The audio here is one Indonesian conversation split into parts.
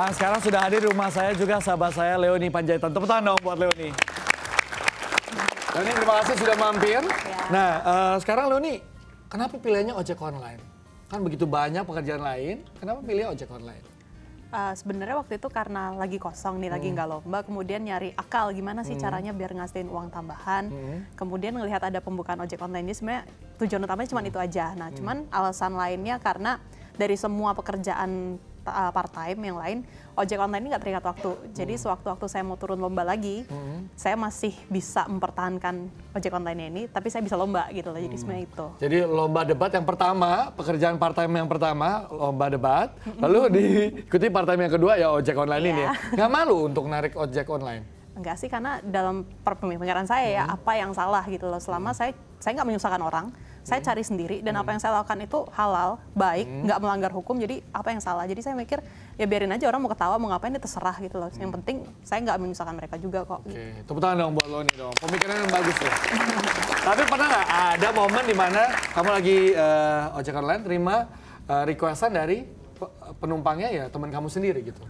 Dan sekarang sudah hadir di rumah saya juga sahabat saya Leoni Panjaitan. Tepuk tangan dong buat Leoni. Leoni terima kasih sudah mampir. Nah eh, sekarang Leoni, kenapa pilihannya ojek online? Kan begitu banyak pekerjaan lain, kenapa pilih ojek online? Uh, sebenarnya waktu itu karena lagi kosong nih, lagi nggak lomba, kemudian nyari akal gimana sih caranya biar ngasihin uang tambahan. Kemudian ngelihat ada pembukaan ojek online ini sebenarnya tujuan utamanya cuma itu aja. Nah, cuman alasan lainnya karena dari semua pekerjaan uh, part time yang lain, ojek online ini nggak terikat waktu. Jadi sewaktu-waktu saya mau turun lomba lagi, saya masih bisa mempertahankan ojek online ini, tapi saya bisa lomba gitu loh. Jadi sebenarnya itu. Jadi lomba debat yang pertama, pekerjaan part time yang pertama, lomba debat. Lalu diikuti part time yang kedua ya ojek online ini ya. Iya. Nggak malu untuk narik ojek online? Enggak sih karena dalam pemikiran saya ya apa yang salah gitu loh. Selama saya saya nggak menyusahkan orang saya cari sendiri dan apa yang saya lakukan itu halal baik nggak melanggar hukum jadi apa yang salah? Jadi saya mikir ya biarin aja orang mau ketawa mau ngapain dia terserah gitu loh. Yang penting saya nggak menyusahkan mereka juga kok. Oke, tepuk tangan dong buat lo nih dong. Pemikirannya bagus ya. Tapi pernah nggak ada momen di mana kamu lagi eh, ojek online terima eh, requestan dari pe- penumpangnya ya teman kamu sendiri gitu?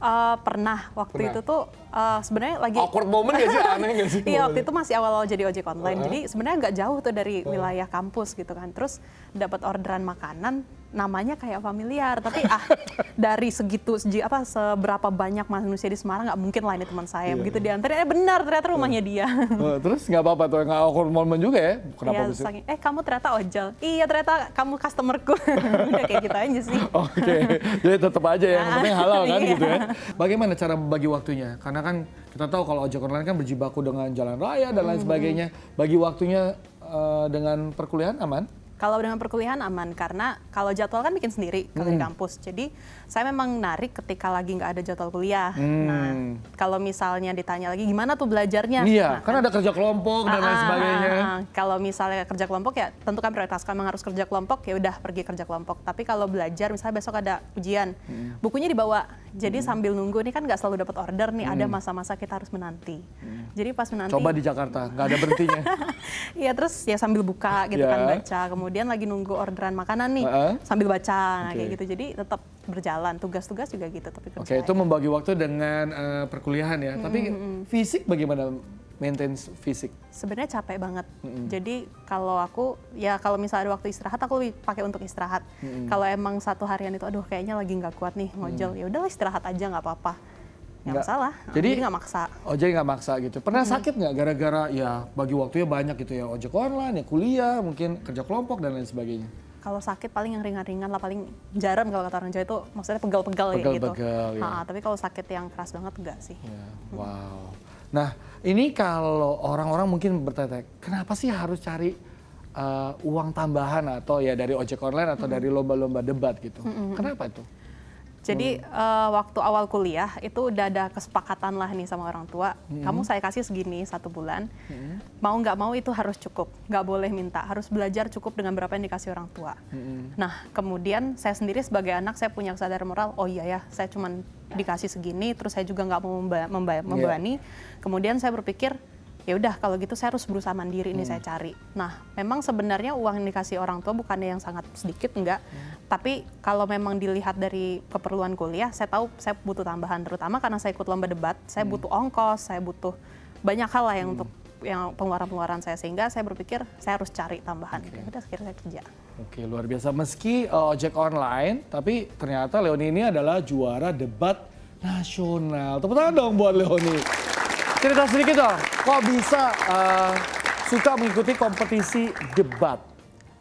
Eh, pernah waktu Pernah. itu tuh eh, sebenarnya lagi Awkward moment gak sih? Aneh gak sih? Iya waktu itu masih awal-awal jadi ojek online. Jadi sebenarnya nggak jauh tuh dari wilayah kampus gitu kan. Terus dapat orderan makanan namanya kayak familiar tapi ah dari segitu segi apa seberapa banyak manusia di Semarang nggak mungkin lah ini teman saya begitu diantarin eh benar ternyata rumahnya dia Eh, terus nggak apa-apa tuh nggak awkward moment juga ya? Kenapa ya, bisa? saking, eh kamu ternyata ojol iya ternyata kamu customerku udah kayak gitu aja sih Oke, jadi tetap aja ya, yang penting halal kan Iya. gitu ya. Bagaimana cara bagi waktunya? Karena kan kita tahu kalau ojek online kan berjibaku dengan jalan raya dan lain sebagainya. Bagi waktunya eh, dengan perkuliahan aman? Kalau dengan perkuliahan aman karena kalau jadwal kan bikin sendiri kalau Hmm. di kampus. Jadi saya memang narik ketika lagi nggak ada jadwal kuliah. Hmm. Nah kalau misalnya ditanya lagi gimana tuh belajarnya? Iya, Nah, kan ada kerja kelompok dan lain Ah, sebagainya. ah, ah. Kalau misalnya kerja kelompok ya tentukan prioritas. Kalau memang harus kerja kelompok ya udah pergi kerja kelompok. Tapi kalau belajar misalnya besok ada ujian, Hmm. bukunya dibawa. Jadi sambil nunggu ini kan nggak selalu dapat order nih. Ada masa-masa kita harus menanti. Jadi pas menanti. Hmm. Coba di Jakarta, nggak ada berhentinya. Iya terus ya sambil buka gitu Ya. kan baca. Kemudian lagi nunggu orderan makanan nih Heeh. sambil baca nah, Oke. kayak gitu. Jadi tetap berjalan. Tugas-tugas juga gitu tapi Oke, itu membagi waktu dengan eh, perkuliahan ya. Tapi fisik bagaimana maintain fisik? sebenarnya capek banget. Jadi kalau aku ya kalau misalnya ada waktu istirahat aku pakai untuk istirahat. Kalau emang satu harian itu aduh kayaknya lagi nggak kuat nih ngojol ya udahlah istirahat aja nggak apa-apa. Nggak masalah. Jadi- nggak maksa. Oh jadi nggak maksa gitu. Pernah sakit nggak gara-gara ya bagi waktunya banyak gitu ya ojek online, ya kuliah, mungkin kerja kelompok dan lain sebagainya. Kalau sakit paling yang ringan-ringan lah paling jaran kalau kata orang Jawa itu maksudnya pegal-pegal ya gitu. Pegal-pegal, ya. Ha, tapi kalau sakit yang keras banget enggak sih. Ya, wow. Nah, ini kalau orang-orang mungkin bertanya, kenapa sih harus cari uh, uang tambahan atau ya dari ojek online atau dari lomba-lomba debat gitu? Kenapa itu? Jadi eh, waktu awal kuliah itu udah ada kesepakatan lah nih sama orang tua. Kamu saya kasih segini satu bulan. Mau nggak mau itu harus cukup. Nggak boleh minta. Harus belajar cukup dengan berapa yang dikasih orang tua. Nah kemudian saya sendiri sebagai anak saya punya kesadaran moral. Oh iya ya, saya cuman dikasih segini. Terus saya juga nggak mau memba- memba- membebani. Kemudian saya berpikir ya udah kalau gitu saya harus berusaha mandiri ini saya cari. Nah, memang sebenarnya uang yang dikasih orang tua bukannya yang sangat sedikit enggak, tapi kalau memang dilihat dari keperluan kuliah, saya tahu saya butuh tambahan terutama karena saya ikut lomba debat, saya butuh ongkos, saya butuh banyak hal lah yang untuk yang pengeluaran-pengeluaran saya sehingga saya berpikir saya harus cari tambahan. Ya Udah akhirnya saya kerja. Oke, luar biasa. Meski uh, ojek online, tapi ternyata Leoni ini adalah juara debat nasional. Tepuk tangan dong buat Leoni. Cerita sedikit dong, kok bisa uh, suka mengikuti kompetisi debat?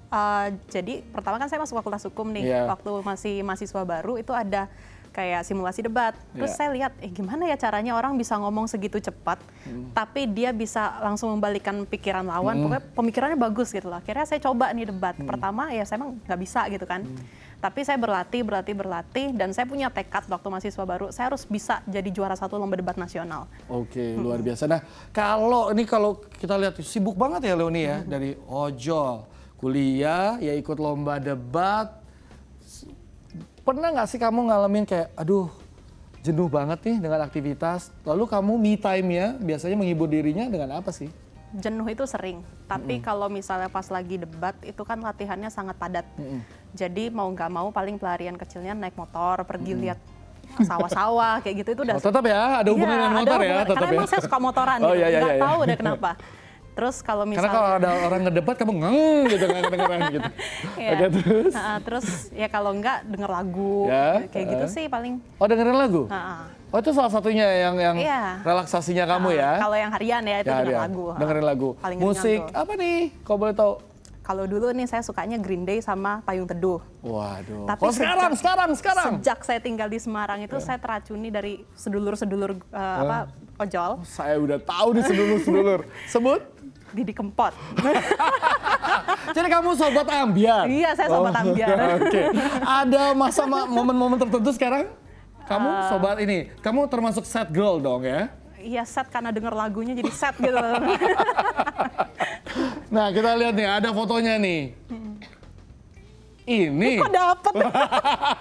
Uh, jadi pertama kan saya masuk fakultas hukum nih, Iya. waktu masih mahasiswa baru itu ada kayak simulasi debat. Terus Iya. saya lihat, eh gimana ya caranya orang bisa ngomong segitu cepat, Hmm. tapi dia bisa langsung membalikkan pikiran lawan. Pokoknya pemikirannya bagus gitu loh. Akhirnya saya coba nih debat. Hmm. Pertama ya saya emang nggak bisa gitu kan. Tapi saya berlatih, berlatih, berlatih, dan saya punya tekad waktu mahasiswa baru, saya harus bisa jadi juara satu lomba debat nasional. Oke, luar biasa. Nah, kalau ini kalau kita lihat sibuk banget ya Leoni ya dari ojol, kuliah, ya ikut lomba debat. Pernah nggak sih kamu ngalamin kayak, aduh, jenuh banget nih dengan aktivitas. Lalu kamu me time ya, biasanya menghibur dirinya dengan apa sih? Jenuh itu sering, tapi kalau misalnya pas lagi debat itu kan latihannya sangat padat. Jadi mau nggak mau paling pelarian kecilnya naik motor, pergi lihat sawah-sawah kayak gitu itu udah Oh, tetap ya, ada hubungan Iya, dengan motor ya, hubungan. tetap Karena ya. emang saya suka motoran Oh, gitu. iya, iya, Nggak iya. tahu deh kenapa. Terus kalau misalnya Karena kalau ada orang ngedebat kamu ngeng gitu nggak kedengeran gitu. Iya. Oke terus. Nah, terus ya kalau enggak denger lagu Ya, kayak gitu uh. sih paling. Oh dengerin lagu? Nah, Oh itu salah satunya yang yang Iya. relaksasinya kamu nah, ya? Kalau yang harian ya itu Ya, denger ya. lagu. Dengerin lagu. Paling Musik tuh. apa nih? Kau boleh tahu? Kalau dulu nih saya sukanya Green Day sama Payung Teduh. Waduh. Tapi oh sekarang, sejak- sekarang, sekarang. Sejak saya tinggal di Semarang itu saya teracuni dari sedulur-sedulur eh, apa ojol, Saya udah tahu nih sedulur-sedulur. Sebut. Didi Kempot. Jadi kamu sobat ambiar. Iya, saya sobat Oh, ambiar. Oke. Ada masa ma- momen-momen tertentu sekarang? Kamu Eh. sobat ini, kamu termasuk sad girl dong ya? Iya set karena denger lagunya jadi set gitu. Nah kita lihat nih, ada fotonya nih. Ini, Kok dapet?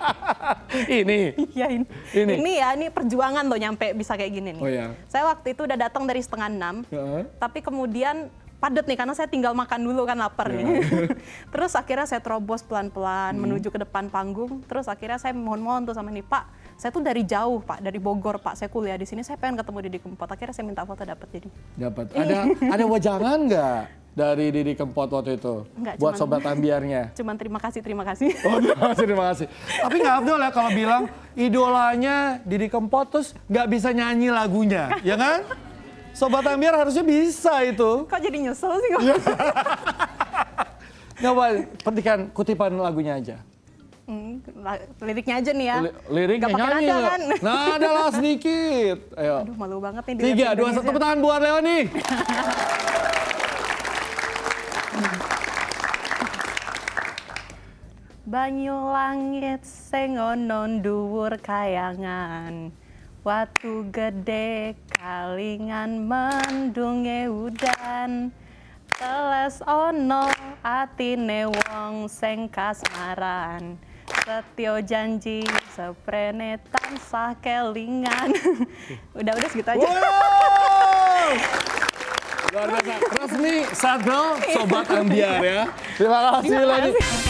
ini. Iya ini. Ini. Ini ya, ini perjuangan loh nyampe bisa kayak gini nih. Oh, iya. Saya waktu itu udah datang dari setengah enam, Heeh. tapi kemudian padat nih karena saya tinggal makan dulu kan lapar Iya. nih. terus akhirnya saya terobos pelan-pelan Hmm. menuju ke depan panggung. Terus akhirnya saya mohon-mohon tuh sama nih Pak, saya tuh dari jauh Pak, dari Bogor Pak, saya kuliah di sini, saya pengen ketemu Didi Kempot. Akhirnya saya minta foto dapet jadi. Dapat. Ada ada wajangan nggak dari Didi Kempot waktu itu? Nggak, Buat cuman- sobat ambiarnya. Cuman terima kasih, terima kasih. Oh terima kasih, terima kasih. Tapi nggak Abdul ya kalau bilang idolanya Didi Kempot terus nggak bisa nyanyi lagunya, ya kan? Sobat Ambiar harusnya bisa itu. Kok jadi nyesel sih kok? Coba petikan kutipan lagunya aja. Hmm, liriknya aja nih ya. Li- liriknya pakai nyanyi nada kan? Nada lah sedikit. Ayo. Aduh malu banget nih. Tiga, dua, satu, tepuk tangan buat Leoni. Banyu langit sing ono dhuwur kayangan Watu gede kalingan mendunge udan Teles ono atine wong sing kasmaran Setyo janji seprene tansah kelingan Udah-udah segitu aja Wow! Luar biasa. Resmi Sad Girl, Sobat Ambiar ya. Terima kasih kasih.